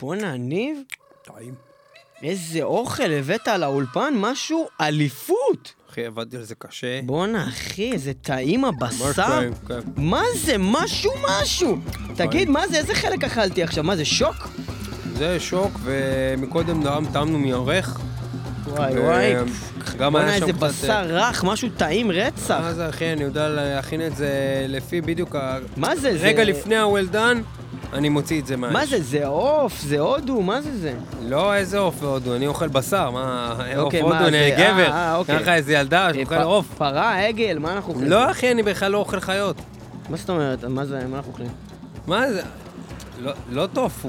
בואנה, ניב, טעים. איזה אוכל הבאת לאולפן, משהו אליפות. אחי, עבדתי על זה קשה. בואנה, אחי, איזה טעים הבשר. טעים, כן. מה זה? משהו משהו. תגיד, מה זה? איזה חלק אכלתי עכשיו? מה זה, שוק? זה שוק, ומקודם טעמנו מירך. וואי וואי. גם היה שם איזה קצת... אה, בשר רך, משהו טעים רצח. מה זה, אחי, אני יודע להכין את זה לפי בדיוק ה... מה זה? זה... רגע לפני ה-well done, אני מוציא את זה מהאש. מה זה? זה עוף? זה הודו? מה זה זה? לא, איזה עוף הודו, אני אוכל בשר, מה, עוף אוקיי, הודו, אני? גבר. אה, אוקיי. ככה איזה ילדה אה, שאוכל עוף. פרה, עגל, מה אנחנו אוכלים? לא, אחי, אני בכלל לא אוכל חיות. מה זאת אומרת? מה זה? מה אנחנו אוכלים? מה זה? לא- לא טופו.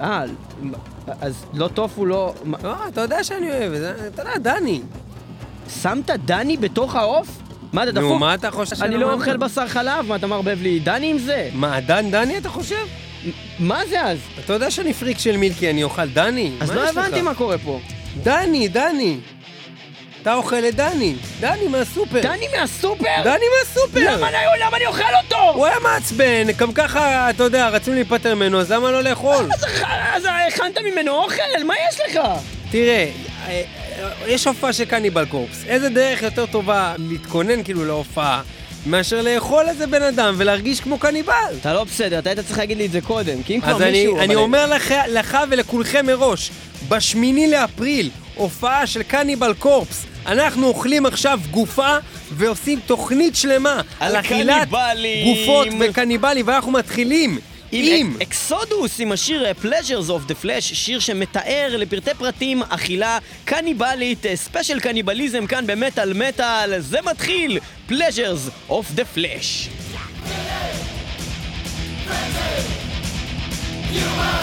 אה, אז לא טופו, לא... לא, אתה יודע שאני אוהב, זה- אתה יודע, דני. שמת דני בתוך העוף? מה, אתה נו, דפוק? מה אתה חושב? אני לא? אוכל בשר חלב, מה אתה מערבב לי דני עם זה? מה, דן דני אתה חושב? מה זה אז? אתה יודע שאני פריק של מילקי, אני אוכל דני? אז לא? הבנתי מה קורה פה. דני, דני. אתה אוכל את דני. דני מהסופר. דני מהסופר? דני מהסופר. למה אני- למה אני אוכל אותו? הוא היה מעצבן, גם ככה, אתה יודע, רצינו להיפטר ממנו, אז למה לא לאכול? אז הכנת ממנו אוכל? מה יש לך? תראה, אה, אה, יש הופעה של קניבל קורפס. איזה דרך יותר טובה להתכונן כאילו להופעה, מאשר לאכול איזה בן אדם ולהרגיש כמו קניבל? אתה לא בסדר, אתה היית צריך להגיד לי את זה קודם, כי אם כבר אז אני, מישהו... אני אבל- אומר לך, לך ולכולכם מראש, בשמיני לאפריל, הופעה של קניבל קורפס. אנחנו אוכלים עכשיו גופה ועושים תוכנית שלמה על אכילת קניבלים. גופות וקניבלים, ואנחנו מתחילים עם אקסודוס, עם השיר Pleasures of the Flesh, שיר שמתאר לפרטי פרטים אכילה קניבלית, ספיישל קניבליזם כאן במטאל מטאל, זה מתחיל, Pleasures of the Flash. Yeah.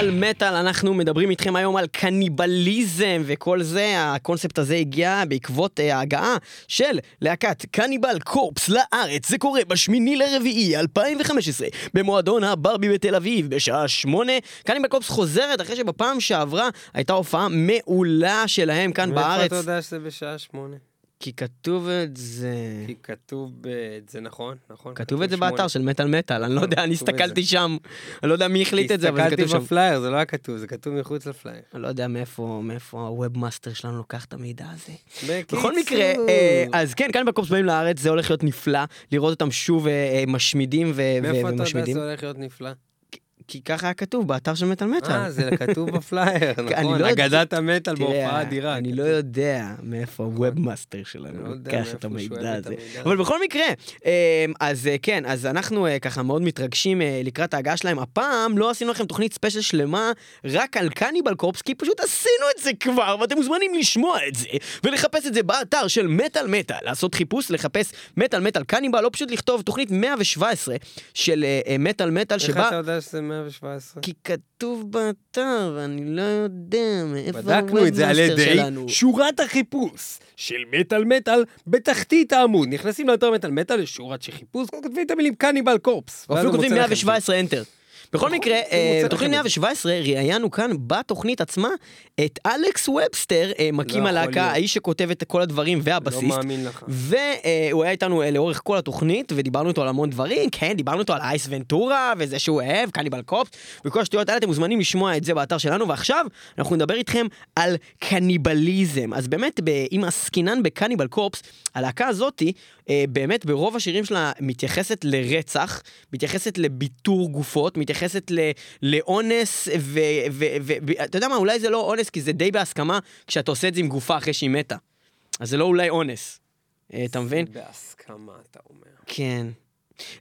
מטאל מטאל, אנחנו מדברים איתכם היום על קניבליזם וכל זה, הקונספט הזה הגיע בעקבות אה, ההגעה של להקת קניבל קורפס לארץ, זה קורה בשמיני לרביעי 2015 במועדון הברבי בתל אביב בשעה שמונה. קניבל קורפס חוזרת אחרי שבפעם שעברה הייתה הופעה מעולה שלהם כאן מאיפה בארץ. אתה יודע שזה בשעה שמונה? כי כתוב את זה... כי כתוב ב... זה נכון, נכון. כתוב את זה. באתר של מטאל מטאל, אני לא יודע, אני את הסתכלתי. שם, אני לא יודע מי החליט את זה, אבל זה כתוב הסתכלתי שם. בפלייר, זה לא היה כתוב, זה כתוב מחוץ לפלייר. אני לא יודע מאיפה, מאיפה ה webmaster שלנו לוקח את המידע הזה. בכל מקרה, אה, אז כן, קניבל קורפס באים לארץ, זה הולך להיות נפלא, לראות אותם שוב אה, אה, משמידים ו- ו- מאיפה אתה יודע ומשמידים. שזה הולך להיות נפלא? כי ככה היה כתוב באתר של מטאל מטאל. אה, זה כתוב בפלייר, נכון, לא אגדת המטאל בהופעה אדירה. אני לא. יודע מאיפה ה webmaster שלנו לא לוקח את המידע הזה. אבל בכל מקרה, אה, אז אה, כן, אז אנחנו אה, ככה מאוד מתרגשים אה, לקראת ההגעה שלהם. הפעם לא עשינו לכם תוכנית ספיישל שלמה רק על קניבל קורפס, כי פשוט עשינו את זה כבר, ואתם מוזמנים לשמוע את זה, ולחפש את זה באתר של מטאל מטאל, לעשות חיפוש, לחפש מטאל מטאל קניבל, או פשוט לכתוב תוכנית 117 של מטאל מטאל, איך שבה... אתה יודע שזה 117? כי כתוב באתר, ואני לא יודע מאיפה בדקנו את זה על ידי שלנו. שורת החיפוש של מטאל מטאל בתחתית העמוד. נכנסים לאתר מטאל מטאל, לשורת של חיפוש, כותבים את המילים קניבל קורפס. אפילו הוא כותבים מוצא לכם 117 enter. בכל מקרה, אה, בתוכנית לכם את זה. 117 ראיינו כאן בתוכנית עצמה את אלכס ובסטר, אה, מקים לא הלהקה. האיש שכותב את כל הדברים לא והבסיסט. מאמין לך. והוא היה איתנו אה, לאורך כל התוכנית, ודיברנו איתו על המון דברים, כן, דיברנו איתו על אייס ונטורה, וזה שהוא אוהב, קניבל קופס, וכל השטויות האלה, אתם מוזמנים לשמוע את זה באתר שלנו, ועכשיו אנחנו נדבר איתכם על קניבליזם. אז באמת, אם עסקינן בקניבל קופס, הלהקה הזאתי, אה, באמת ברוב השירים שלה מתייחסת לרצח, מתייחסת לביטור גופות, מתייחסת ל- לאונס, ואתה יודע מה, אולי זה לא אונס, כי זה די בהסכמה כשאתה עושה את זה עם גופה אחרי שהיא מתה. אז זה לא אולי אונס. אה, אתה מבין? בהסכמה, אתה אומר. כן.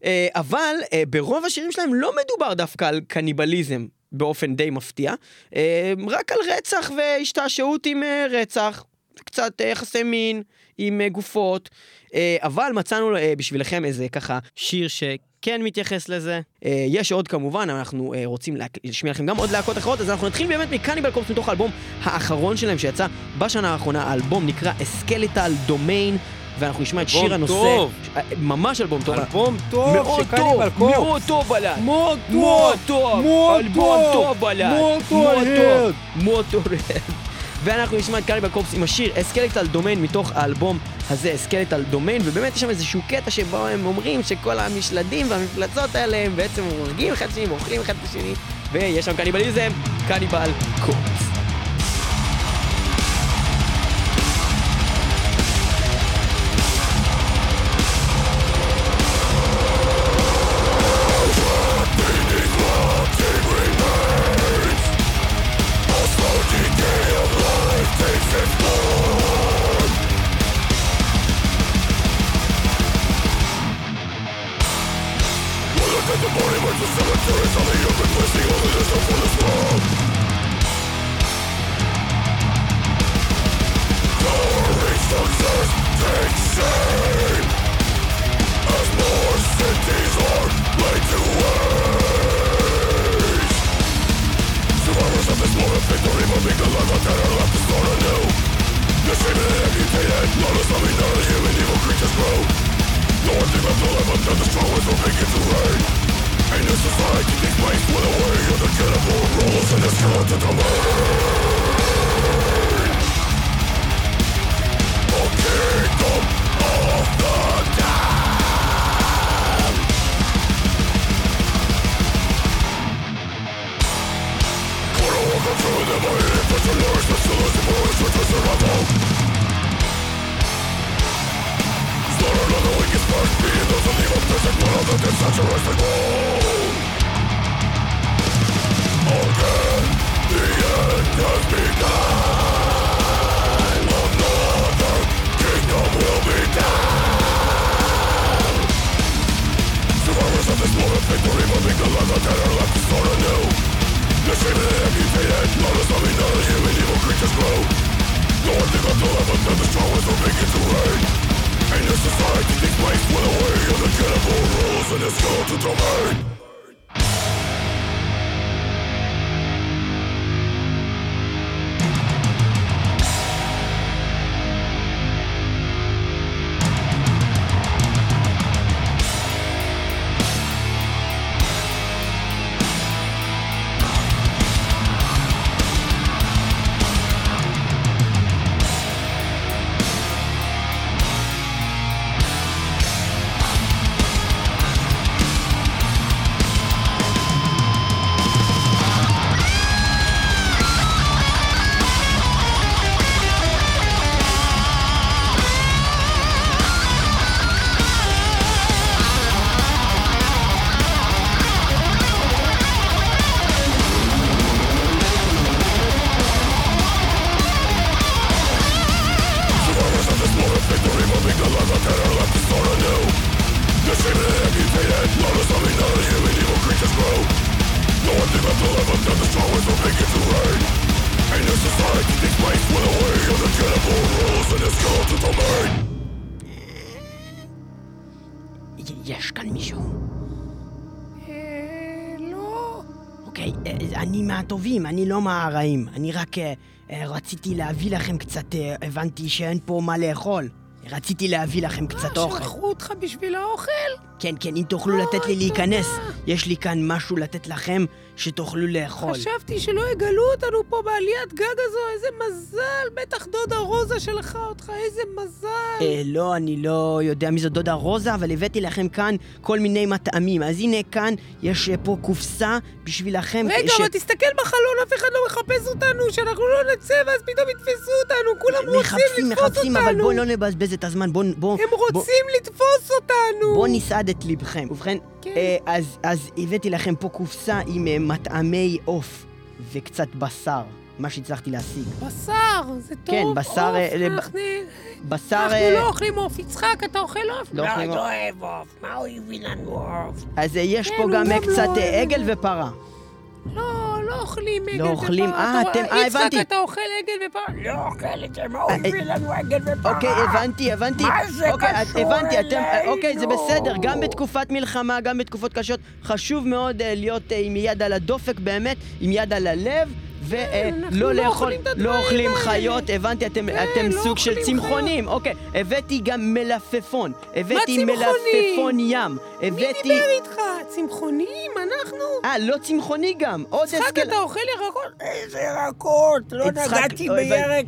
אה, אבל אה, ברוב השירים שלהם לא מדובר דווקא על קניבליזם באופן די מפתיע, אה, רק על רצח והשתעשעות עם אה, רצח, קצת אה, יחסי מין עם אה, גופות, אה, אבל מצאנו אה, בשבילכם איזה ככה שיר שכן מתייחס לזה. יש עוד כמובן, אנחנו רוצים להשמיע לכם גם עוד להקות אחרות, אז אנחנו נתחיל באמת מקניבל קורפס מתוך האלבום האחרון שלהם שיצא בשנה האחרונה, האלבום נקרא אסקלטל דומיין. ואנחנו נשמע את אלבום שיר הנושא, טוב. אה, ממש אלבום טוב, אלבום טוב מאוד טוב. מאוד טוב בלד. מאוד מאוד טוב. טוב, מאוד אלבום טוב. טוב בלד. מאוד טוב. מאוד טוב. ואנחנו נשמע את קניבל קורפס עם השיר אסקלטל דומיין מתוך האלבום הזה, אסקלטל דומיין, ובאמת יש שם איזשהו קטע שבו הם אומרים שכל המשלדים והמפלצות האלה הם בעצם הורגים אחד את השני ואוכלים אחד את השני, ויש שם קניבליזם, קניבל קורפס. מהטובים, אני רק אה, אה, רציתי להביא לכם קצת, אה, הבנתי שאין פה מה לאכול. רציתי להביא לכם קצת אה, אוכל. שלחו אותך בשביל האוכל? כן, כן, אם תוכלו לתת לי להיכנס. יש לי כאן משהו לתת לכם שתוכלו לאכול. חשבתי שלא יגלו אותנו פה בעליית גג הזו, איזה מזל! בטח דודה רוזה שלחה אותך, איזה מזל! אה, לא, אני לא יודע מי זו דודה רוזה, אבל הבאתי לכם כאן כל מיני מטעמים. אז הנה כאן, יש אה, פה קופסה בשבילכם. רגע, ש- אבל תסתכל בחלון, אף אחד לא מחפש אותנו, שאנחנו לא נצא ואז פתאום יתפסו אותנו, כולם רוצים מחפשים, לתפוס מחפשים, אבל אותנו! בואו לא נבזבז את הזמן, בואו... בוא, הם בוא- רוצים לתפוס אותנו! בואו נסעד את לבכם. ובכן, אז, אז הבאתי לכם פה קופסה עם אה, מטעמי עוף וקצת בשר, מה שהצלחתי להשיג. בשר, זה טוב. כן, בשר, אה, עוף, לב- אנחנו... בשר... אנחנו אה, לא אוכלים עוף. יצחק, אתה אוכל עוף? לא אוכלים אני עוף. לא אוהב עוף. מה הוא הביא לנו עוף? אז אה, יש כן, פה גם אה, גם לא קצת אה, את עגל. ופרה. לא, לא אוכלים עגל לא ופרה. אוכלים? אה, אתם- אה, הבנתי. יצחק, אתה אוכל עגל ופרה? לא אוכל את זה, מה הוא אה, הביא לנו עגל ופרה? אוקיי, הבנתי, הבנתי. מה זה אוקיי, קשור הבנתי, אתם, אה, אוקיי, זה אלינו? בסדר, גם בתקופת מלחמה, גם בתקופות קשות, חשוב מאוד אה, להיות אה, עם יד על הדופק באמת, עם יד על הלב. כן, אנחנו ולא לא לאכול, לא אוכלים. חיות, הבנתי, אתם, כן, אתם לא סוג של צמחונים, אוקיי, הבאתי גם מלפפון, הבאתי? מלפפון ים, מי הבאתי, דיבר איתך? צמחונים? אנחנו? אה, לא צמחוני גם, עוד יצחק, הסקל, אתה אוכל ירקות? איזה ירקות? לא יצחק, נגעתי אוי, בירק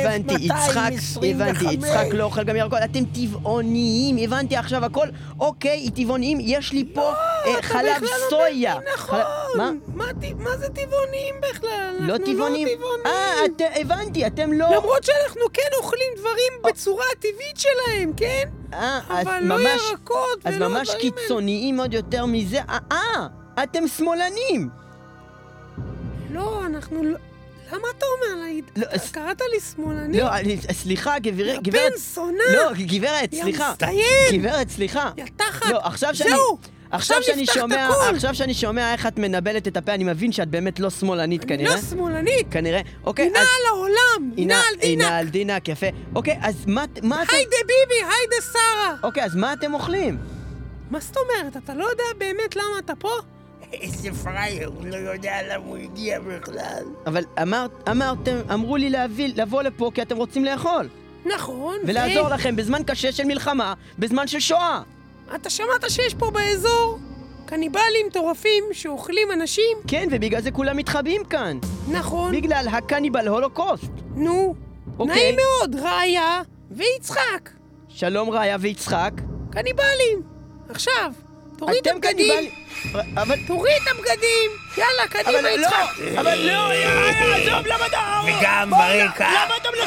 הבנתי, יצחק, הבנתי, מ-1225. יצחק לא אוכל גם ירקות, אתם טבעוניים, הבנתי עכשיו הכל, אוקיי, טבעוניים, יש לי פה אה, אתה חלב בכלל לא סויה. מבין, נכון. מה? מה זה טבעוניים בכלל? לא טבעונים? לא טבעונים. אה, את- הבנתי, אתם לא... למרות שאנחנו כן אוכלים דברים בצורה הטבעית שלהם, כן? אה, אז אבל לא ממש... ירקות אז ולא ממש הדברים האלה. קיצוניים עוד יותר מזה. אה, אה, אתם שמאלנים. לא, אנחנו לא... למה אתה אומר לי? לא, אז- קראת לי שמאלני? לא, אני- סליחה, גברת, יא גברת... בן זונה! לא, גברת, יא סליחה. מצטיין! גברת, סליחה. יא תחת! לא, עכשיו שאני... זהו! עכשיו עכשיו שאני שומע. עכשיו שאני שומע איך את מנבלת את הפה, אני מבין שאת באמת לא שמאלנית אני כנראה. לא שמאלנית! כנראה. אוקיי, אז... על העולם! דינה על הנה דינה! על דינק, יפה. אוקיי, אז מה, מה אתם... היידה ביבי! היידה שרה! אוקיי, אז מה אתם אוכלים? מה זאת אומרת? אתה לא יודע באמת למה אתה פה? איזה פראייר, הוא לא יודע למה הוא הגיע בכלל. אבל אמרת, אמרתם, אמרו לי להביא, לבוא לפה כי אתם רוצים לאכול. נכון, ולעזור לכם בזמן קשה של מלחמה, בזמן של שואה. אתה שמעת שיש פה באזור קניבלים מטורפים שאוכלים אנשים? כן, ובגלל זה כולם מתחבאים כאן. נכון. בגלל הקניבל הולוקוסט. נו. אוקיי. נעים מאוד, ראיה ויצחק. שלום ראיה ויצחק. קניבלים. עכשיו, תוריד את אתם הבגדים. קניבלים... אבל... תוריד את הבגדים. יאללה, אבל קדימה לא, יצחק. אבל לא, עזוב, למה אתה... וגם ברקע,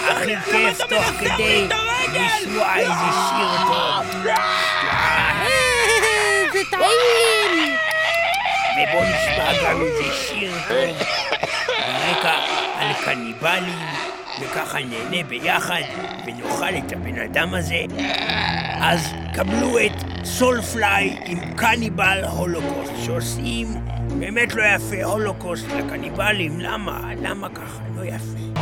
הכי כיף תוך כדי לשמוע איזה שיר טוב. טעים. ובוא נשמע גם איזה שיר טוב ברקע על קניבלים, וככה נהנה ביחד ונאכל את הבן אדם הזה. אז קבלו את סולפליי עם קניבל הולוקוסט, שעושים באמת לא יפה הולוקוסט לקניבלים. למה? למה ככה? לא יפה.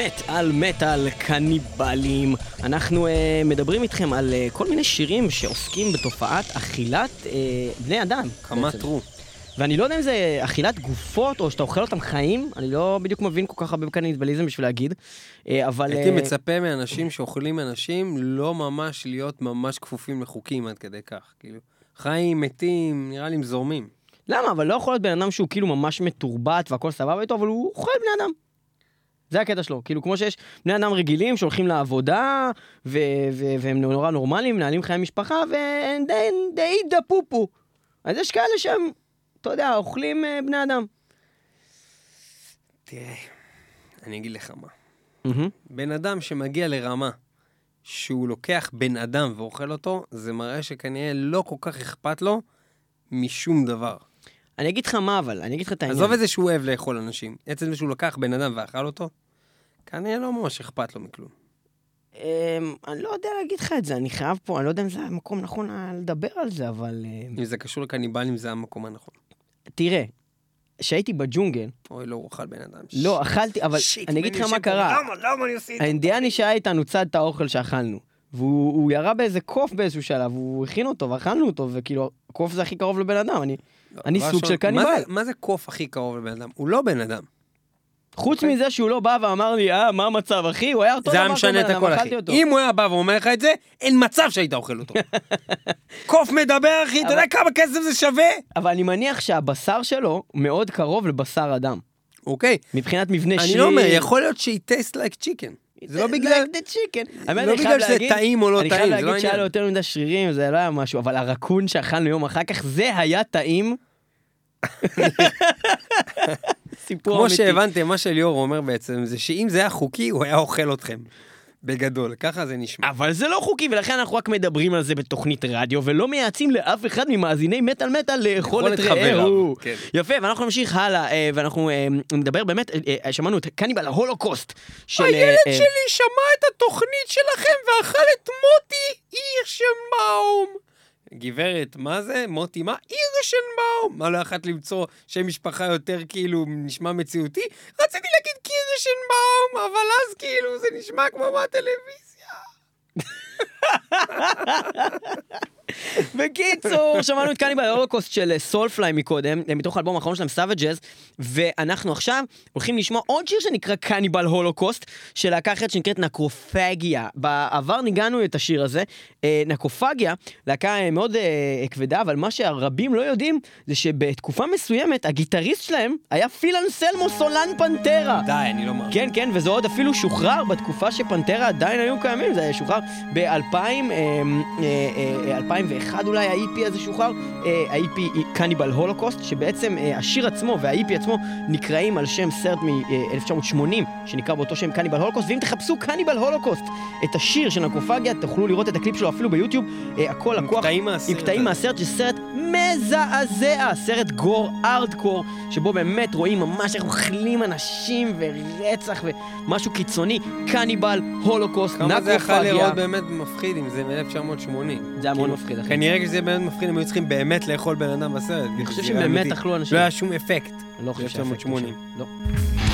מת על מטאל קניבלים. אנחנו uh, מדברים איתכם על uh, כל מיני שירים שעוסקים בתופעת אכילת uh, בני אדם. כמה. טרו. ואני לא יודע אם זה אכילת גופות או שאתה אוכל אותם חיים, אני לא בדיוק מבין כל כך הרבה בקניבליזם בשביל להגיד. Uh, אבל... הייתי uh, מצפה מאנשים שאוכלים אנשים לא ממש להיות ממש כפופים לחוקים עד כדי כך. כאילו, חיים, מתים, נראה לי הם זורמים. למה? אבל לא יכול להיות בן אדם שהוא כאילו ממש מתורבת והכל סבבה איתו, אבל הוא אוכל בני אדם. זה הקטע שלו. כאילו, כמו שיש בני אדם רגילים שהולכים לעבודה, ו- ו- והם נורא נורמליים, מנהלים חיי משפחה, והם די- די דפופו. אז יש כאלה שהם, אתה יודע, אוכלים אה, בני אדם. תראה, אני אגיד לך מה. מהמם. בן אדם שמגיע לרמה שהוא לוקח בן אדם ואוכל אותו, זה מראה שכנראה לא כל כך אכפת לו משום דבר. אני אגיד לך מה אבל, אני אגיד לך את העניין. עזוב את זה שהוא אוהב לאכול אנשים. עצם זה שהוא לקח בן אדם ואכל אותו, כנראה לא ממש אכפת לו מכלום. אמ, אני לא יודע להגיד לך את זה, אני חייב פה, אני לא יודע אם זה המקום הנכון לדבר על זה, אבל... אמ, אם זה קשור לקניבלים, זה המקום הנכון. תראה, כשהייתי בג'ונגל, אוי, לא, הוא אכל בן אדם. לא, אכלתי, אבל אני אגיד לך מה קרה. למה, למה אני עושה את זה? האינדיאני שהיה איתנו צד את האוכל שאכלנו. והוא הוא ירה באיזה קוף באיזשהו שלב, הוא הכין אותו ואכלנו אותו, וכאילו, קוף זה הכי קרוב לבן אדם, אני... אני סוג של קניבל. מה זה- זה קוף הכי קרוב לבן אדם? הוא לא בן אדם. חוץ אוקיי. מזה שהוא לא בא ואמר לי, אה, מה המצב, אחי? הוא היה אותו זה דבר היה כמו משנה את הכל, אחי. אם הוא היה בא ואומר לך את זה, אין מצב שהיית אוכל אותו. קוף מדבר, אחי, אתה יודע כמה כסף זה שווה? אבל אני מניח שהבשר שלו מאוד קרוב לבשר אדם. אוקיי. מבחינת מבנה אני שריר. לא אומר, יכול להיות שהיא טייסט לייק צ'יקן. זה לא בגלל... Like the chicken. לא אני חייב בגלל שזה טעים או לא אני טעים, חייב זה לא להגיד שהיה לו. יותר מדי שרירים, זה לא היה משהו, אבל הרקון שאכלנו יום אחר כך, זה היה טעים. סיפור כמו אמיתי. שהבנתם, מה שליאור אומר בעצם, זה שאם זה היה חוקי, הוא היה אוכל אתכם. בגדול, ככה זה נשמע. אבל זה לא חוקי, ולכן אנחנו רק מדברים על זה בתוכנית רדיו, ולא מייעצים לאף אחד ממאזיני מטאל מטאל לאכול את רעהו. כן. יפה, ואנחנו נמשיך הלאה, אה, ואנחנו אה, נדבר באמת, אה, שמענו את קניבל ההולוקוסט של... אה, אה, שמע את התוכנית שלכם ואכל את מוטי הירשנבאום. גברת, מה זה? מוטי מה? הירשנבאום. מה לא יכולת למצוא שם משפחה יותר כאילו נשמע מציאותי? רציתי להגיד קירשנבאום, אבל אז כאילו זה נשמע כמו מהטלוויזיה. בקיצור, שמענו את Cannibal Holocaust של Soulfly מקודם, אה, מתוך האלבום האחרון שלהם, Savages, ואנחנו עכשיו הולכים לשמוע עוד שיר שנקרא קניבל הולוקוסט, של להקה אחרת שנקראת נקרופגיה. בעבר ניגענו את השיר הזה. אה, נקרופגיה, להקה אה, מאוד אה, כבדה, אבל מה שהרבים לא יודעים, זה שבתקופה מסוימת, הגיטריסט שלהם היה פילן סלמו סולן פנטרה. די, אני לא מאמין. כן, כן, וזה עוד אפילו שוחרר בתקופה שפנטרה עדיין היו קיימים, זה שוחרר ב-2000, אה, 2001 אולי, ה-EP הזה שוחרר, ה-EP קניבל הולוקוסט, שבעצם אה, השיר עצמו וה-EP עצמו נקראים על שם סרט מ-1980, שנקרא באותו שם קניבל הולוקוסט, ואם תחפשו קניבל הולוקוסט, את השיר של נקרופגיה, תוכלו לראות את הקליפ שלו אפילו ביוטיוב, אה, הכל לקוח. קטעים עם קטעים. מהסרט, שסרט מזעזע, סרט גור ארדקור, שבו באמת רואים ממש איך אוכלים אנשים ורצח ומשהו קיצוני, קניבל, הולוקוסט, כמה זה יכול נקרופגיה. לראות באמת מפחיד אם זה מ-1980. זה היה מאוד מפחיד, אחי. כנראה שזה באמת מפחיד, הם היו צריכים באמת לאכול בן אדם בסרט. אני חושב זה שהם היה באמת אמיתי. אכלו אנשים. לא היה שום אפקט. אני לא חושב הוא 1980.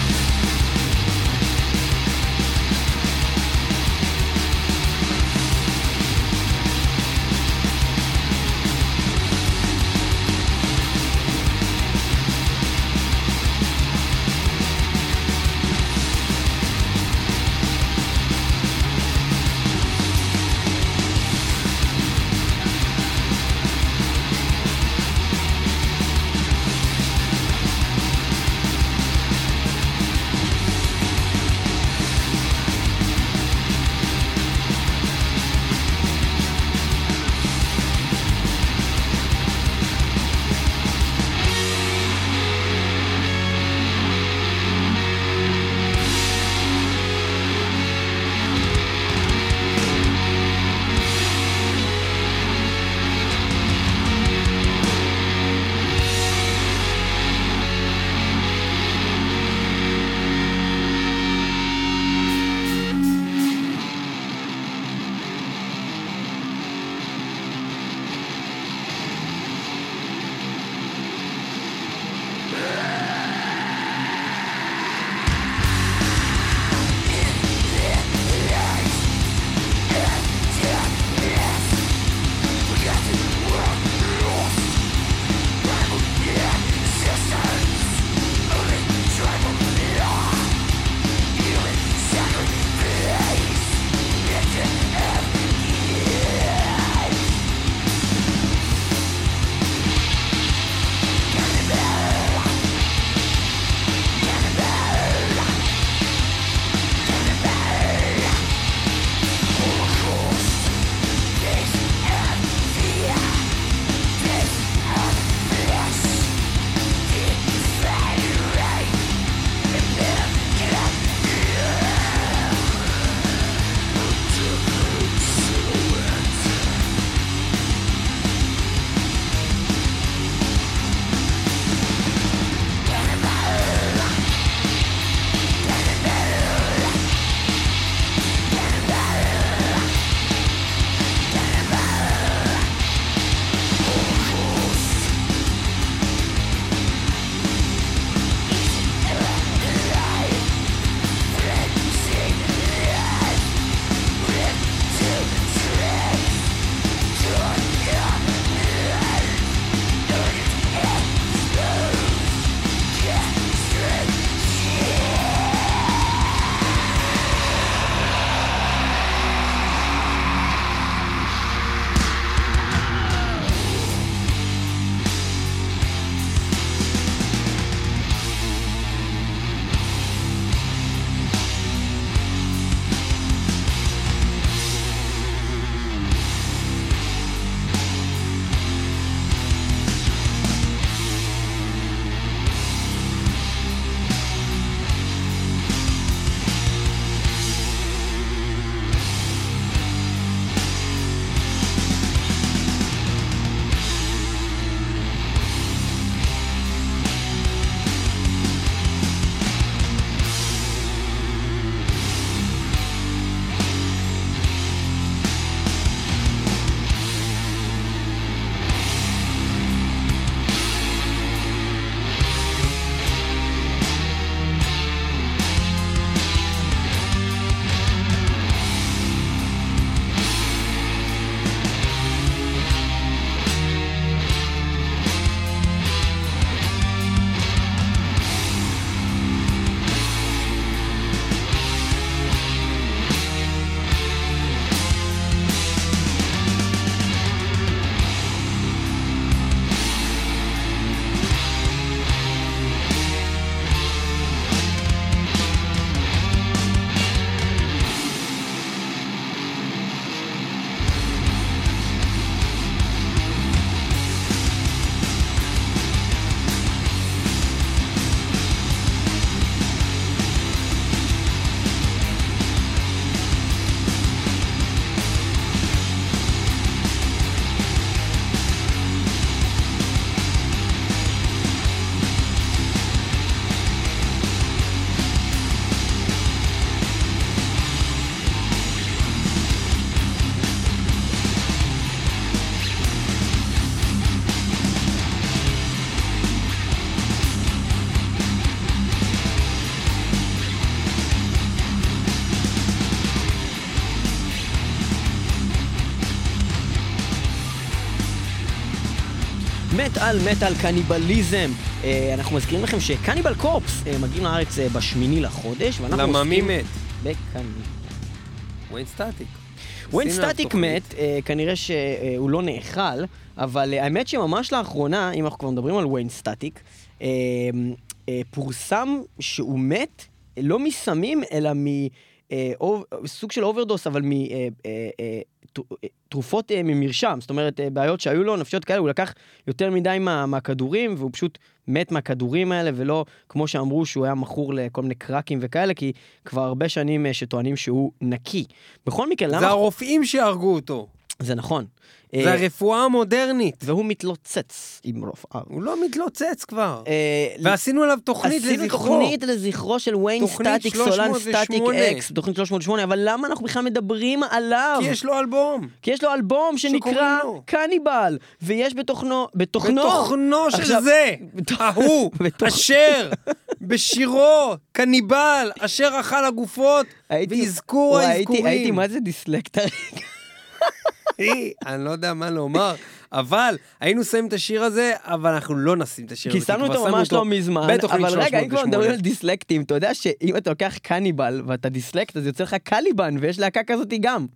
שם. לא. מטאל מטאל קניבליזם. אה, אנחנו מזכירים לכם שקניבל קורפס אה, מגיעים לארץ אה, בשמיני לחודש, ואנחנו למה מי עוסקים מת? בקניבל. וויין סטטיק. וויין סטטיק. מת, אה, כנראה שהוא לא נאכל, אבל האמת שממש לאחרונה, אם אנחנו כבר מדברים על וויין סטטיק, פורסם שהוא מת לא מסמים, אלא מסוג של אוברדוז, אבל אה, ממרשם. זאת אומרת, אה, בעיות שהיו לו, נפשיות כאלה, הוא לקח יותר מדי מה, מהכדורים, והוא פשוט מת מהכדורים האלה, ולא כמו שאמרו שהוא היה מכור לכל מיני קרקים וכאלה, כי כבר הרבה שנים אה, שטוענים שהוא נקי. בכל מקרה, למה... זה הרופאים שהרגו אותו. זה נכון. זה אה, הרפואה המודרנית. והוא מתלוצץ עם רופאה. הוא לא מתלוצץ כבר. אה, ועשינו עליו תוכנית עשינו לזכרו. תוכנית לזכרו של תוכנית סטטיק, סולן 308. סטטיק אקס, תוכנית 308, אבל למה אנחנו בכלל מדברים עליו? כי יש לו אלבום. כי יש לו אלבום שנקרא. קניבל, ויש בתוכנו, בתוכנו, בתוכנו של זה, ההוא, אשר, בשירו, קניבל, אשר אכל הגופות, ואזכור האזכורים. הייתי מה זה דיסלקט. אחי, אני לא יודע מה לומר, אבל היינו שמים את השיר הזה, אבל אנחנו לא נשים את השיר כי הזה. שמנו כבר אותו ממש לא מזמן, אבל רגע, אם כבר 308. מדברים על דיסלקטים, אתה יודע שאם אתה לוקח קניבל ואתה דיסלקט, אז יוצא לך קליבן, ויש להקה כזאתי גם.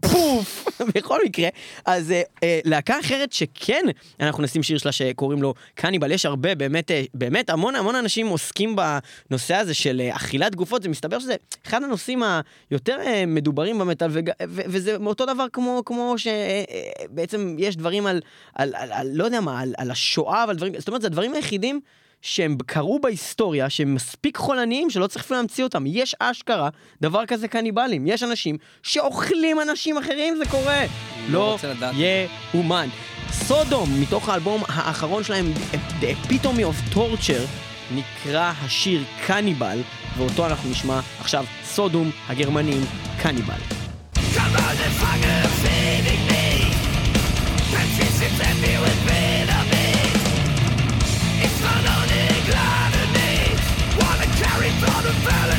פוף! בכל מקרה, אז אה, אה, להקה אחרת שכן, אנחנו נשים שיר שלה שקוראים לו קניבל, יש הרבה, באמת, אה, באמת, המון המון אנשים עוסקים בנושא הזה של אה, אכילת גופות, זה מסתבר שזה אחד הנושאים היותר אה, מדוברים במטאל, וזה אותו דבר כמו, כמו שבעצם יש דברים על, על, על, על, לא יודע מה, על, על השואה ועל דברים, זאת אומרת, זה הדברים היחידים שהם קרו בהיסטוריה, שהם מספיק חולניים שלא צריך להמציא אותם. יש אשכרה דבר כזה קניבלים. יש אנשים שאוכלים אנשים אחרים, זה קורה. לא לדעת. יאומן. סודום, מתוך האלבום האחרון שלהם, The Epitome of Torture, נקרא השיר קניבל, ואותו אנחנו נשמע עכשיו, סודום הגרמנים, קניבל. Still waiting, the death to tear into pieces. It's better the valley.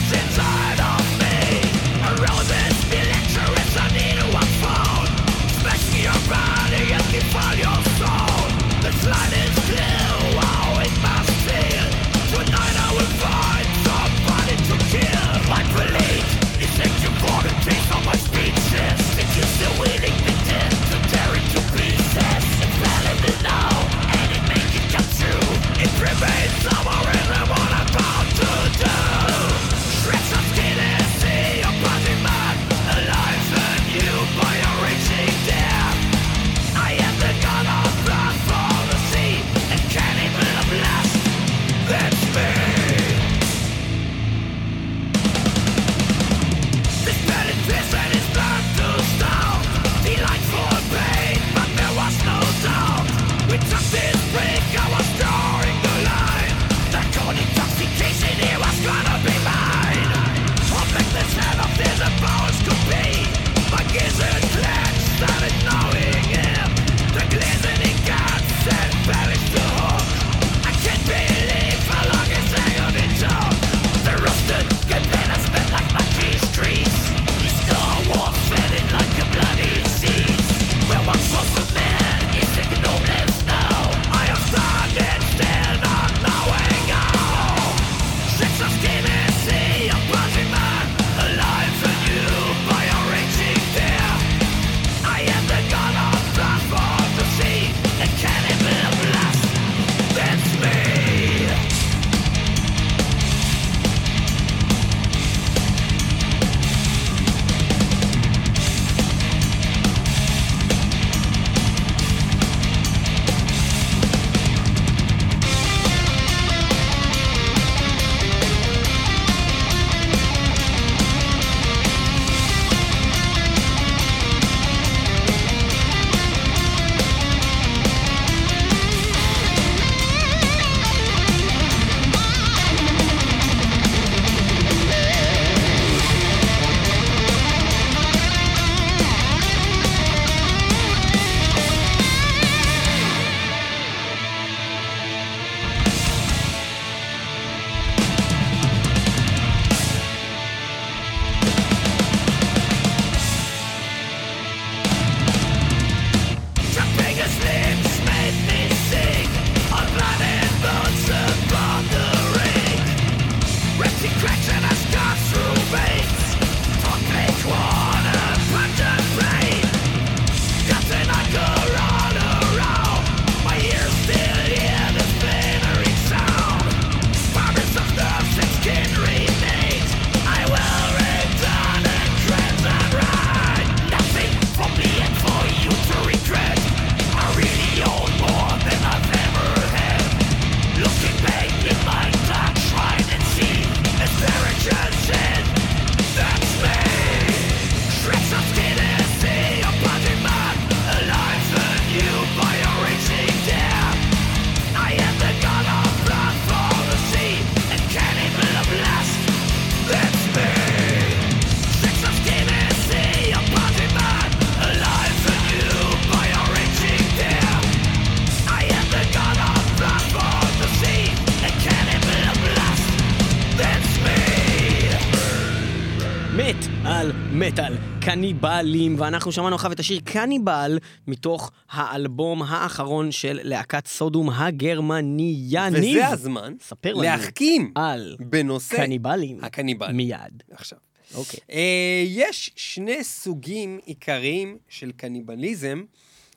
קניבלים, ואנחנו שמענו עכשיו את השיר קניבל מתוך האלבום האחרון של להקת סודום הגרמניאנית. וזה הזמן ספר לנו להחכים על בנושא קניבלים. הקניבלים. מיד. עכשיו. אוקיי. אה, יש שני סוגים עיקריים של קניבליזם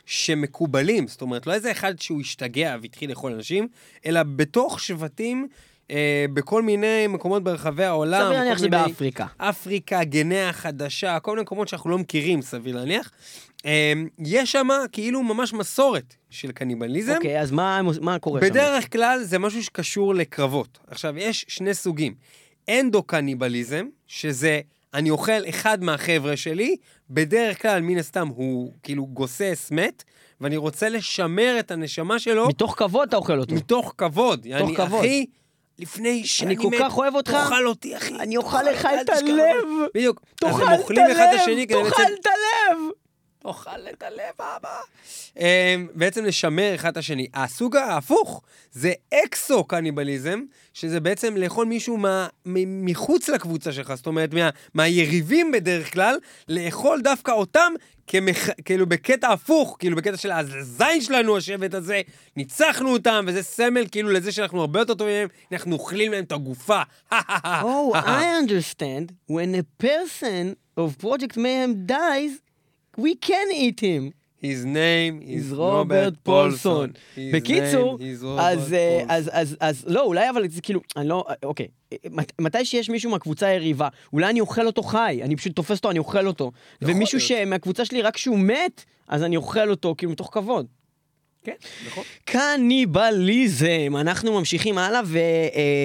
שמקובלים, זאת אומרת, לא איזה אחד שהוא השתגע והתחיל לאכול אנשים, אלא בתוך שבטים, אה, בכל מיני מקומות ברחבי העולם. סביר להניח שזה באפריקה. אפריקה, גנאה החדשה, כל מיני מקומות שאנחנו לא מכירים, סביר להניח. אה, יש שם כאילו ממש מסורת של קניבליזם. אוקיי, אז מה מה קורה שם? בדרך כלל זה משהו שקשור לקרבות. עכשיו, יש שני סוגים. אנדו-קניבליזם, שזה אני אוכל אחד מהחבר'ה שלי, בדרך כלל, מן הסתם, הוא כאילו גוסס, מת, ואני רוצה לשמר את הנשמה שלו מתוך כבוד אתה אוכל אותו. מתוך כבוד. אני, כבוד. אחי, לפני שאני כל מת, כך אוהב אותך, תאכל אותי, אחי. אני אוכל לך את. הלב. בדיוק. תאכל את הלב, תאכל. את הלב. תאכל את הלב, אבא. אמ, בעצם לשמר אחד את השני. הסוג ההפוך זה אקסו-קניבליזם, שזה בעצם לאכול מישהו מה, מ- מחוץ לקבוצה שלך, זאת אומרת, מה, מהיריבים בדרך כלל, לאכול דווקא אותם כמח... כאילו בקטע הפוך, כאילו בקטע של הזין שלנו, השבט הזה, ניצחנו אותם, וזה סמל כאילו לזה שאנחנו הרבה יותר טובים מהם, אנחנו אוכלים להם את הגופה. Oh, I understand. When a person of Project Mayhem dies, we can eat him. His name is רוברט Robert פולסון. בקיצור, אז, אה. אז, אז, אז, לא, אולי אבל זה כאילו, אני לא, אה, אוקיי. אה, מת- מתי שיש מישהו מהקבוצה היריבה, אולי אני אוכל אותו חי, אני פשוט תופס אותו, אני אוכל אותו. ומישהו. שמהקבוצה שלי, רק כשהוא מת, אז אני אוכל אותו, כאילו, מתוך כבוד. כן, נכון. קניבליזם, אנחנו ממשיכים הלאה,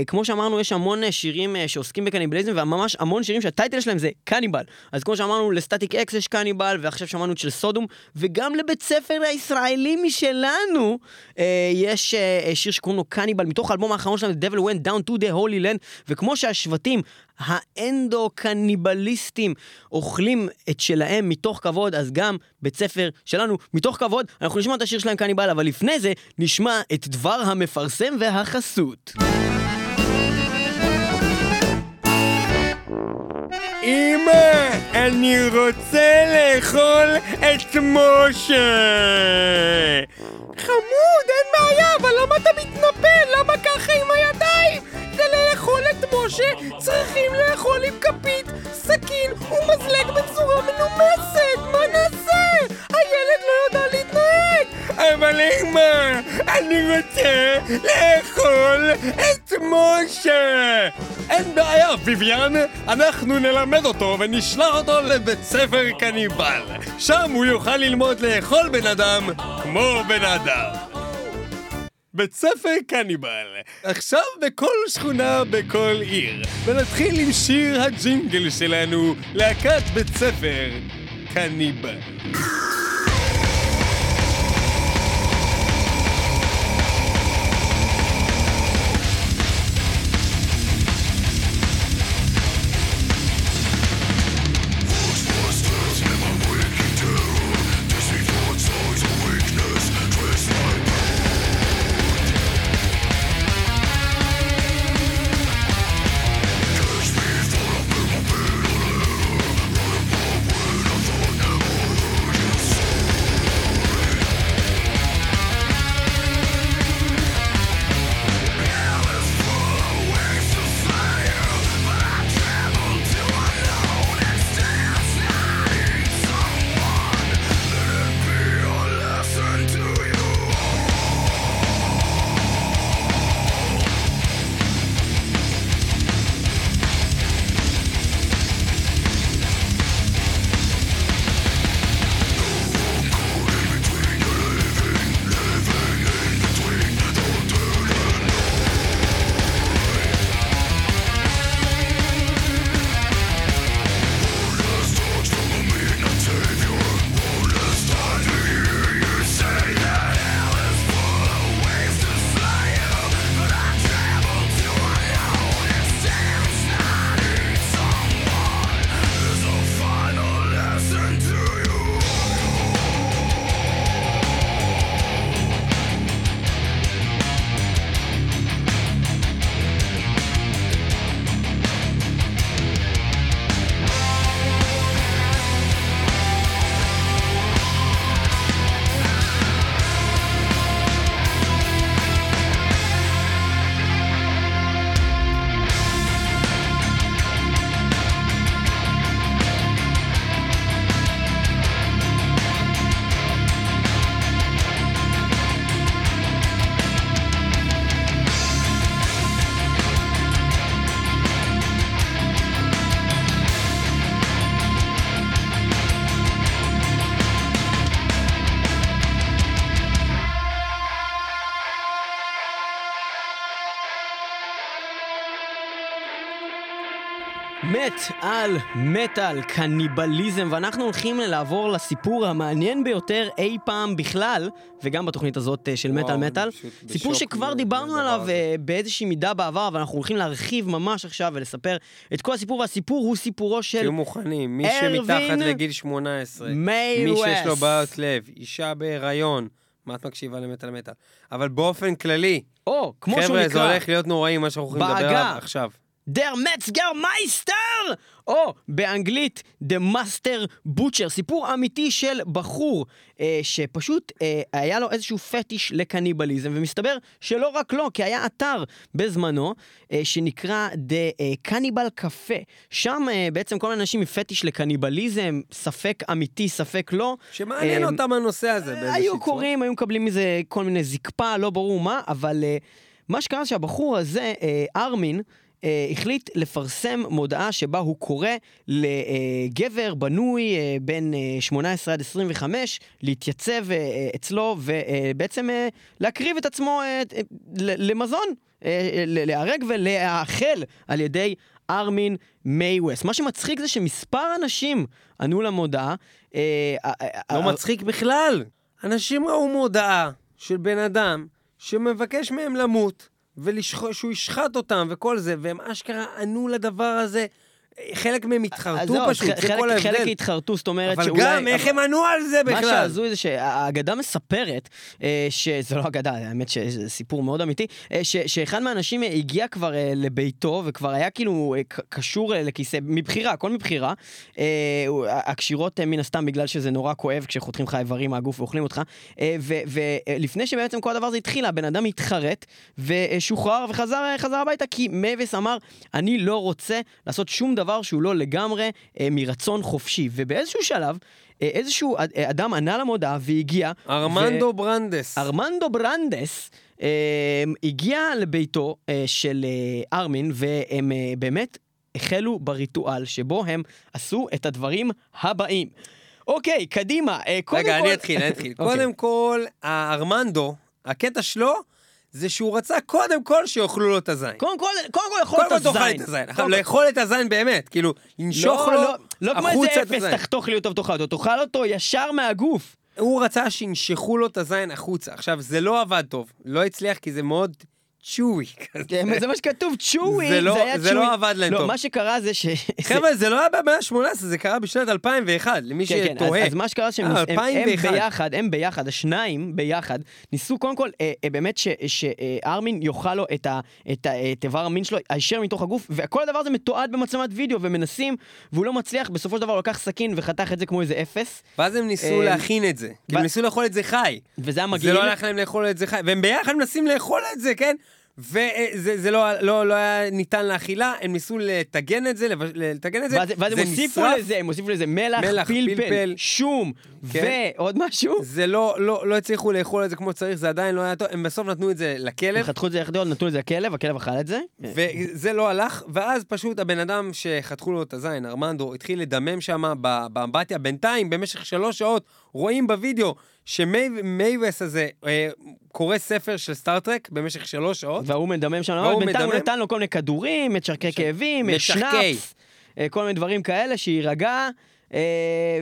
וכמו שאמרנו, יש המון אה, שירים אה, שעוסקים בקניבליזם, וממש המון שירים שהטייטל שלהם זה קניבל. אז כמו שאמרנו, לסטטיק אקס יש קניבל, ועכשיו שמענו את של סודום, וגם לבית ספר הישראלי משלנו, אה, יש אה, אה, שיר שקוראים לו קניבל, מתוך האלבום האחרון שלהם, The Devil Went Down to the Holy Land, וכמו שהשבטים האנדו-קניבליסטים אוכלים את שלהם מתוך כבוד, אז גם בית ספר שלנו מתוך כבוד. אנחנו נשמע את השיר שלהם קניבל, אבל לפני זה נשמע את דבר המפרסם והחסות. אמא, אני רוצה לאכול את משה! חמוד, אין בעיה, אבל למה אתה מתנפל? למה ככה עם הידיים? כדי לאכול את משה צריכים לאכול עם כפית, סכין ומזלג בצורה מנומסת! מה נעשה? הילד לא יודע להתנהג! אבל אמא, אני רוצה לאכול את משה! אין בעיה, ביביאן, אנחנו נלמד אותו ונשלח אותו לבית ספר קניבל. שם הוא יוכל ללמוד לאכול בן אדם כמו בן אדם. בית ספר קניבל, עכשיו בכל שכונה בכל עיר. ונתחיל עם שיר הג'ינגל שלנו, להקת בית ספר קניבל. על מטאל, קניבליזם, ואנחנו הולכים לעבור לסיפור המעניין ביותר אי פעם בכלל, וגם בתוכנית הזאת אה, של מטאל מטאל. סיפור שכבר דיברנו עליו הזה. אה, באיזושהי מידה בעבר, אבל אנחנו הולכים להרחיב ממש עכשיו ולספר את כל הסיפור, והסיפור הוא סיפורו של תהיו מוכנים, מי שמתחת לגיל 18, מיי מי שיש לו. בעיות לב, אישה בהיריון, מה את מקשיבה למטאל מטאל? אבל באופן כללי, או, כמו שהוא חבר'ה, זה נקרא, הולך להיות נוראי מה שאנחנו הולכים לדבר. עליו עכשיו. דר מצגר מייסטר! או באנגלית, The Master Butcher, סיפור אמיתי של בחור אה, שפשוט אה, היה לו איזשהו פטיש לקניבליזם, ומסתבר שלא רק לו, כי היה אתר בזמנו אה, שנקרא The אה, Cannibal Cafe. שם אה, בעצם כל מיני אנשים עם פטיש לקניבליזם, ספק אמיתי, ספק לא. שמעניין אה, אותם הנושא הזה באיזושהי היו צורה. קוראים, היו מקבלים מזה כל מיני זקפה, לא ברור מה, אבל uh, מה שקרה זה שהבחור הזה, uh, ארמין, uh, החליט לפרסם מודעה שבה הוא קורא לגבר בנוי uh, בין uh, 18 עד 25 להתייצב uh, אצלו ובעצם uh, להקריב את עצמו uh, ל- למזון, uh, ל- להיהרג ולהאכל על ידי ארמין מייווסט. מה שמצחיק זה שמספר אנשים ענו למודעה. אה, אה, אה, לא מצחיק בכלל. אנשים ראו מודעה של בן אדם שמבקש מהם למות, ושהוא ישחט אותם וכל זה, והם אשכרה ענו לדבר הזה. חלק מהם התחרטו פשוט, זה כל ההבדל. חלק התחרטו, זאת אומרת אבל שאולי... גם, איך הם ענו על זה מה בכלל? שהזוי זה שהאגדה מספרת, אה, שזה לא אגדה, האמת שזה סיפור מאוד אמיתי, אה, שאחד מהאנשים אה, הגיע כבר לביתו וכבר היה כאילו קשור לכיסא, מבחירה, הכל מבחירה. הקשירות מן הסתם בגלל שזה נורא כואב כשחותכים לך איברים מהגוף ואוכלים אותך. ולפני שבעצם כל הדבר הזה התחיל, הבן אדם התחרט ושוחרר וחזר חזר הביתה כי מייבס אמר, אני לא רוצה לעשות שום דבר שהוא לא לגמרי אה, מרצון חופשי. ובאיזשהו שלב, אה, איזשהו אד- אה, אדם ענה למודעה והגיע. ארמנדו ברנדס. ארמנדו ברנדס אה, הגיע לביתו אה, של אה, ארמין, והם אה, באמת החלו בריטואל שבו הם עשו את הדברים הבאים. אוקיי, קדימה, אה, קודם רגע, כל... אני אתחיל, אני אתחיל. אוקיי. קודם כל, הארמנדו, הקטע שלו, זה שהוא רצה קודם כל שיאכלו לו את הזין. קודם כל, קודם כל יכול קודם להיות כל תאכל הזין. את הזין. עכשיו, קודם לאכול את הזין באמת, כאילו, לנשוך לא, לו לא, לא כמו החוצה איזה את אפס, הזין. תחתוך לי אותו ותאכל אותו, תאכל אותו ישר מהגוף. הוא רצה שינשכו לו את הזין החוצה. עכשיו, זה לא עבד טוב, לא הצליח כי זה מאוד צ'וי כזה. כן, זה מה שכתוב, צ'וי, זה לא- היה זה לא צ'וי. עבד להם לא, טוב. מה שקרה זה ש... חבר'ה, זה לא היה במאה ה-18, זה קרה בשנת 2001, למי כן, כן, שתוהה. אז, אז מה שקרה שהם אה, ניס- הם, הם 2001. ביחד, הם ביחד, השניים ביחד, ניסו קודם כל אה, אה, באמת שארמין יאכל לו את, ה, את, ה, את איבר המין שלו הישר מתוך הגוף, וכל הדבר הזה מתועד במצלמת וידאו, ומנסים, והוא לא מצליח, בסופו של דבר הוא לקח סכין וחתך את זה כמו איזה אפס, ואז הם ניסו להכין את זה. ו- הם ניסו לאכול את זה חי. וזה היה זה מגעיל. לא הלך להם לאכול את זה חי, והם ביחד מנסים לאכול את זה, כן? וזה זה לא, לא, לא היה ניתן לאכילה, הם ניסו לטגן את זה, לטגן את זה, ואז, ואז הם זה הוסיפו נשרף. לזה, הם הוסיפו לזה מלח, מלח, פלפל, פלפל. שום, כן. ועוד משהו. זה לא, לא, לא הצליחו לאכול את זה כמו שצריך, זה עדיין לא היה טוב, הם בסוף נתנו את זה הם לכלב, חתכו את זה יחד, נתנו את זה לכלב, הכלב אכל את זה. וזה לא הלך, ואז פשוט הבן אדם שחתכו לו את הזין, ארמנדו, התחיל לדמם שם באמבטיה. בינתיים, במשך שלוש שעות, רואים בווידאו שמייבס הזה אה, קורא ספר של Star Trek במשך שלוש שעות. והוא מדמם שם, והוא בינתיים הוא מדמם. נתן לו כל מיני כדורים, משככי כאבים, משככי. שנאפס, אה, כל מיני דברים כאלה, שיירגע, אה,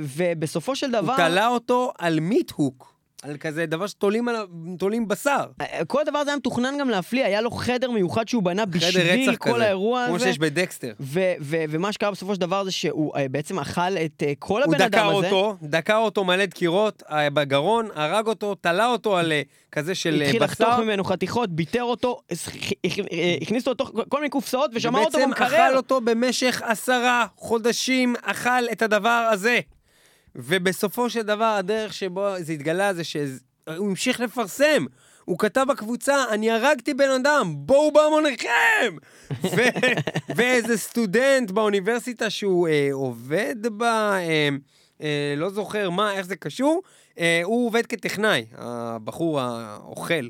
ובסופו של דבר... הוא תלה אותו על meat hook, על כזה דבר שתולים עליו, תולים בשר. אה, כל הדבר הזה היה מתוכנן גם להפליא, היה לו חדר מיוחד שהוא בנה בשביל כל כזה, האירוע כמו הזה. שיש בדקסטר. ו- ו- ומה שקרה בסופו של דבר זה שהוא אה, בעצם אכל את אה, כל הוא הבן דקה אדם הזה. אותו, דקה אותו מלא דקירות אה, בגרון, הרג אותו, תלה אותו על אה, כזה של אה, התחיל לחתוך בשר. ממנו חתיכות, ביטר אותו, הכ- הכ- אה, הכניס אותו לתוך כל מיני קופסאות ושמר אותו במקרר. אכל אותו במשך עשרה חודשים, אכל את הדבר הזה. ובסופו של דבר, הדרך שבו זה התגלה זה שהוא המשיך לפרסם. הוא כתב בקבוצה, אני הרגתי בן אדם, בואו בהמוניכם! ו- ואיזה סטודנט באוניברסיטה שהוא אה, עובד בה, אה, אה, לא זוכר מה, איך זה קשור, אה, הוא עובד כטכנאי, הבחור האוכל.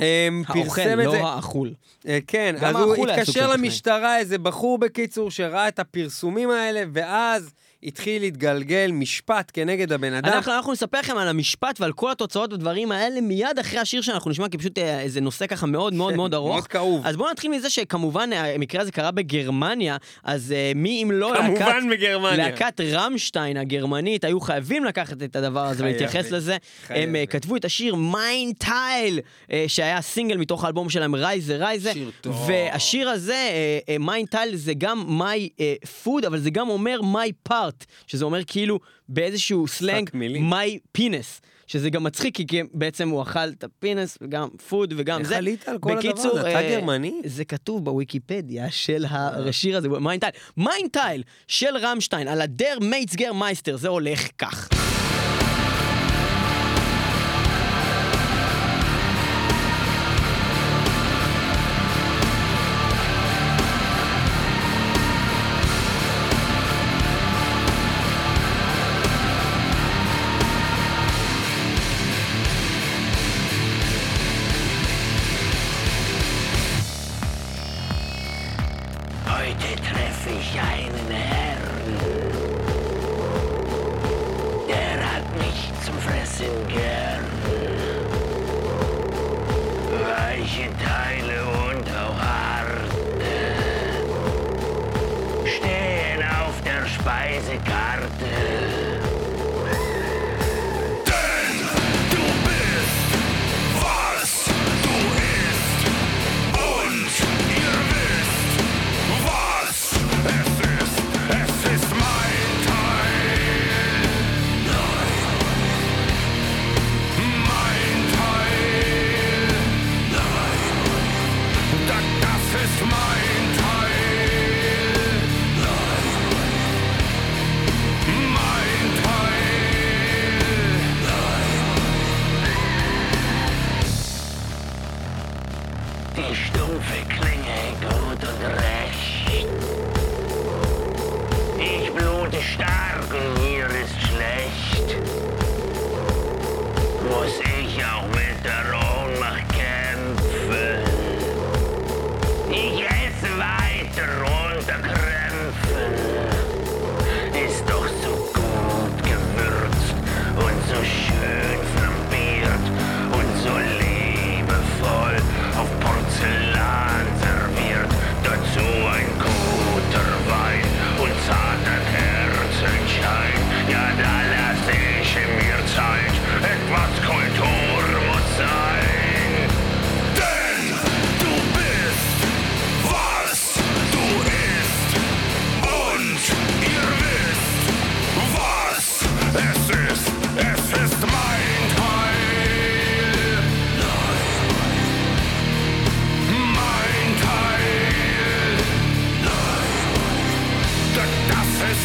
אה, האוכל, לא זה. האכול. אה, כן, אז הוא התקשר. למשטרה, איזה בחור בקיצור, שראה את הפרסומים האלה, ואז התחיל להתגלגל משפט כנגד הבן אדם. אנחנו, אנחנו נספר לכם על המשפט ועל כל התוצאות והדברים האלה מיד אחרי השיר שאנחנו נשמע, כי פשוט אה, איזה נושא ככה מאוד מאוד מאוד ארוך. מאוד כאוב. אז בואו נתחיל מזה שכמובן אה, המקרה הזה קרה בגרמניה, אז אה, מי אם לא להקת... כמובן בגרמניה. להקת רמשטיין הגרמנית היו חייבים לקחת את הדבר הזה. ולהתייחס לזה. הם אה, כתבו את השיר Mein Teil, שהיה סינגל מתוך האלבום שלהם Reise, Reise. שיר טוב. והשיר הזה, Mein Teil זה גם my food, אבל זה גם אומר my part, שזה אומר כאילו באיזשהו סלנג my penis. שזה גם מצחיק, כי בעצם הוא אכל את ה penis, וגם food, וגם איך זה. עלית על כל הדבר בקיצור, הזה? אתה אה, גרמני? זה כתוב בוויקיפדיה של השיר הזה, Mein Teil. Mein Teil של רמשטיין על הדר מייצגר מייסטר, זה הולך כך.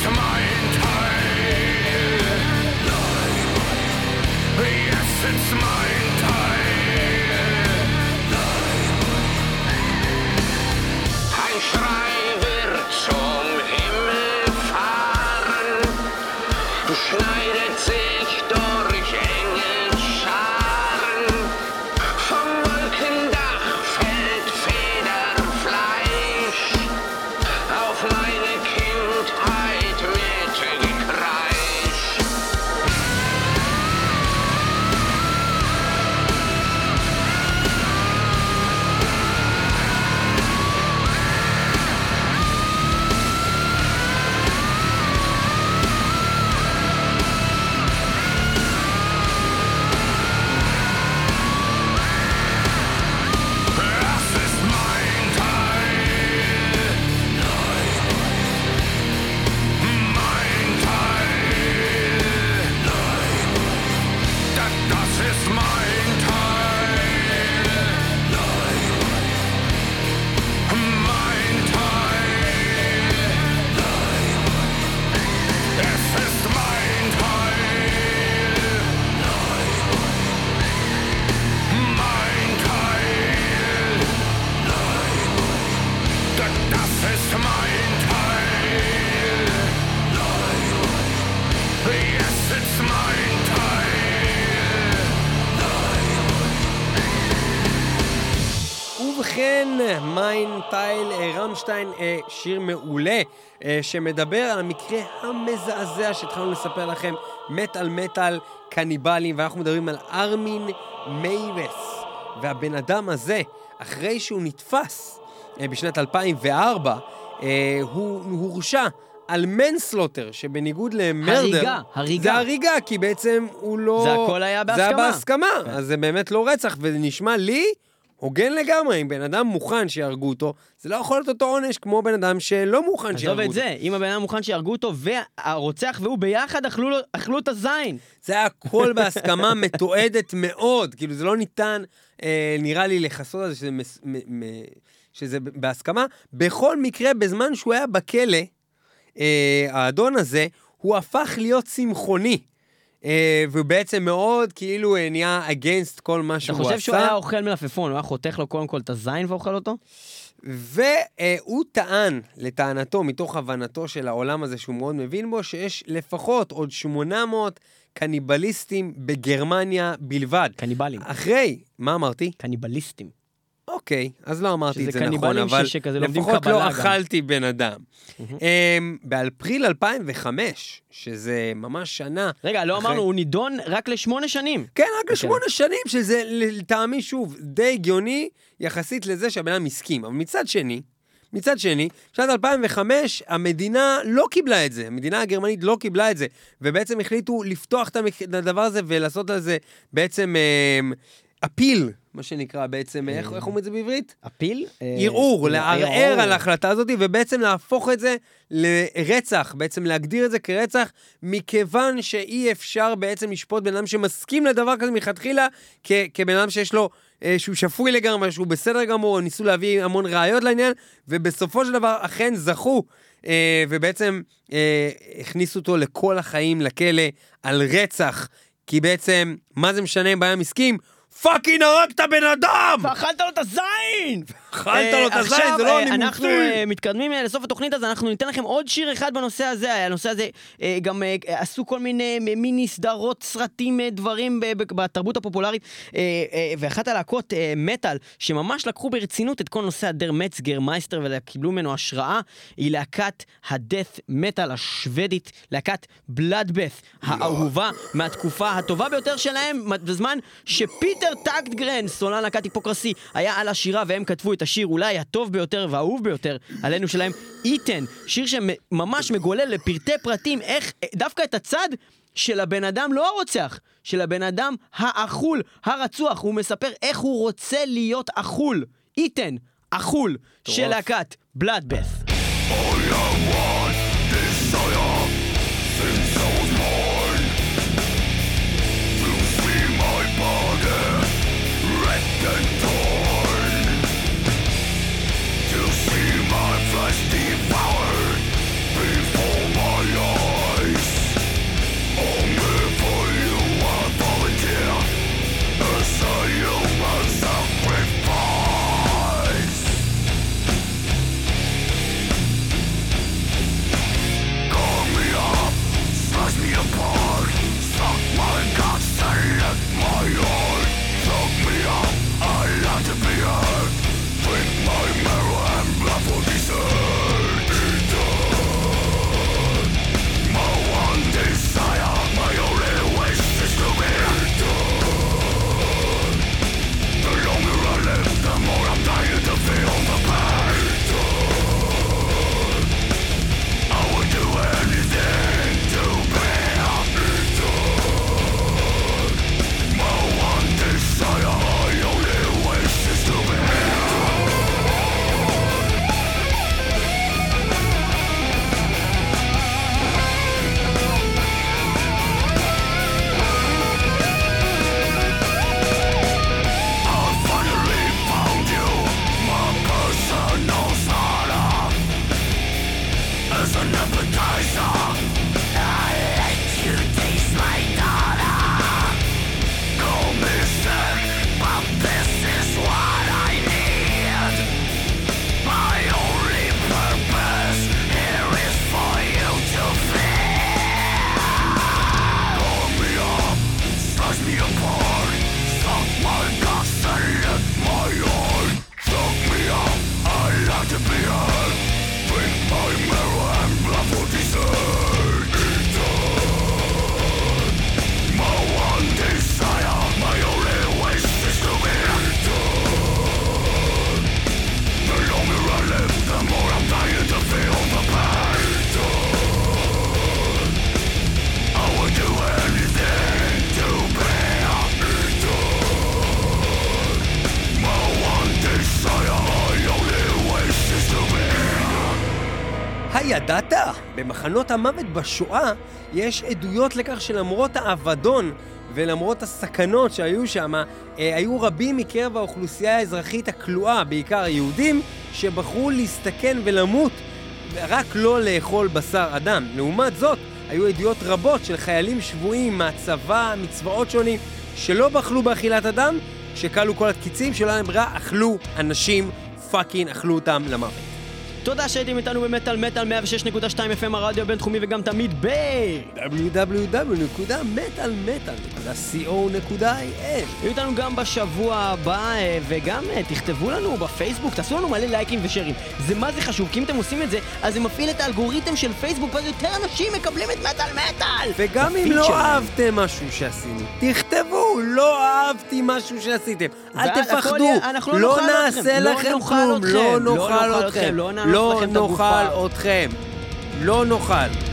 to my רמשטיין, אה, שיר מעולה, אה, שמדבר על המקרה המזעזע שהתחלנו לספר לכם, מטאל מטאל קניבלים, ואנחנו מדברים על ארמין מיירס. והבן אדם הזה, אחרי שהוא נתפס אה, בשנת 2004, אה, הוא הורשע. על מנסלוטר, שבניגוד למרדר... הריגה, הריגה. זה הריגה, כי בעצם הוא לא... זה הכל היה זה היה בהסכמה. בהסכמה, כן. אז זה באמת לא רצח, וזה נשמע לי הוגן לגמרי. אם בן אדם מוכן שיהרגו אותו, זה לא יכול להיות אותו עונש כמו בן אדם שלא מוכן עזוב שיהרגו את אותו. זה, אם הבן אדם מוכן שיהרגו אותו והרוצח והוא ביחד אכלו לו- אכלו את הזין. זה היה הכל בהסכמה מתועדת מאוד, כאילו זה לא ניתן, אה, נראה לי, לכסות על זה שזה, מס, מ, מ, שזה בהסכמה. בכל מקרה, בזמן שהוא היה בכלא, אה, האדון הזה, הוא הפך להיות צמחוני. אה, והוא בעצם מאוד כאילו אה, נהיה against כל מה אתה שהוא חושב עשה. שהוא היה אוכל מלפפון, הוא היה חותך לו קודם כל את הזין ואוכל אותו? והוא טען, לטענתו, מתוך הבנתו של העולם הזה שהוא מאוד מבין בו, שיש לפחות עוד 800 קניבליסטים בגרמניה בלבד. קניבלים. אחרי, מה אמרתי? קניבליסטים. אוקיי, אז לא אמרתי את זה נכון, אבל שכזה לפחות לא. אכלתי בן אדם. אמ, באפריל 2005, שזה ממש שנה... רגע, לא אמרנו, הוא נידון רק לשמונה שנים. כן, רק אוקיי. לשמונה שנים, שזה לטעמי, שוב, די הגיוני יחסית לזה שהבן אדם הסכים. אבל מצד שני, מצד שני, בשנת 2005 המדינה לא קיבלה את זה, המדינה הגרמנית לא קיבלה את זה, ובעצם החליטו לפתוח את הדבר הזה ולעשות על זה בעצם אפיל, מה שנקרא בעצם, איך איך אומרים את זה בעברית? הפיל? אה, ערעור, אה, לערער. על ההחלטה הזאת, ובעצם להפוך את זה לרצח, בעצם להגדיר את זה כרצח, מכיוון שאי אפשר בעצם לשפוט בן אדם שמסכים לדבר כזה מלכתחילה, כבן אדם שיש לו, אה, שהוא שפוי לגמרי, שהוא בסדר גמור, ניסו להביא המון ראיות לעניין, ובסופו של דבר אכן זכו, אה, ובעצם אה, הכניסו אותו לכל החיים לכלא על רצח, כי בעצם, מה זה משנה אם בעיה מסכים? פאקינג הרגת בן אדם! ואכלת לו את הזין! אכלת לו את אה, הזין, עכשיו, זה לא אה, נימוסי. אנחנו אה, מתקדמים לסוף התוכנית, אז אנחנו ניתן לכם עוד שיר אחד בנושא הזה. הנושא הזה גם עשו כל מיני מיני סדרות, סרטים, דברים בתרבות הפופולרית. ואחת הלהקות, מטאל, שממש לקחו ברצינות את כל נושא הדר מצגר מייסטר וקיבלו ממנו השראה, היא להקת הדף מטאל השוודית, להקת בלאדבeth האהובה מהתקופה הטובה ביותר שלהם, בזמן שפיטר טקטגרן, סולן להקת היפוקרסי, היה על השירה והם כתבו את השיר אולי הטוב ביותר והאהוב ביותר עלינו שלהם, איתן, שיר שממש מגולל לפרטי פרטים איך דווקא את הצד של הבן אדם, לא הרוצח, של הבן אדם האכול, הרצוח, הוא מספר איך הוא רוצה להיות אכול. איתן, אכול, של להקת בלאדבeth. Suck ידעת? במחנות המוות בשואה יש עדויות לכך שלמרות האבדון ולמרות הסכנות שהיו שם, אה, היו רבים מקרב האוכלוסייה האזרחית הכלואה, בעיקר היהודים, שבחרו להסתכן ולמות, רק לא לאכול בשר אדם. לעומת זאת, היו עדויות רבות של חיילים שבויים מהצבא, מצבאות שונים, שלא בחלו באכילת אדם, כשכלו כל התקיצים, שלא היה ברירה, אכלו אנשים, fucking אכלו אותם למוות. תודה שהייתם איתנו במטאל מטאל 106.2 FM הרדיו הבינתחומי וגם תמיד ב... www.metalmetal.co.il יהיו איתנו גם בשבוע הבא, אה, וגם אה, תכתבו לנו בפייסבוק, תעשו לנו מלא לייקים ושרים. זה מה זה חשוב, כי אם אתם עושים את זה, אז זה מפעיל את האלגוריתם של פייסבוק, ואז יותר אנשים מקבלים את מטאל מטאל! וגם אם לא. אהבתם משהו שעשינו, תכתבו, לא אהבתי משהו שעשיתם. אל תפחדו, לא לא נעשה לא לכם כלום, לא לא נאכל אתכם, לא לא. נאכל אתכם, לא נאכל.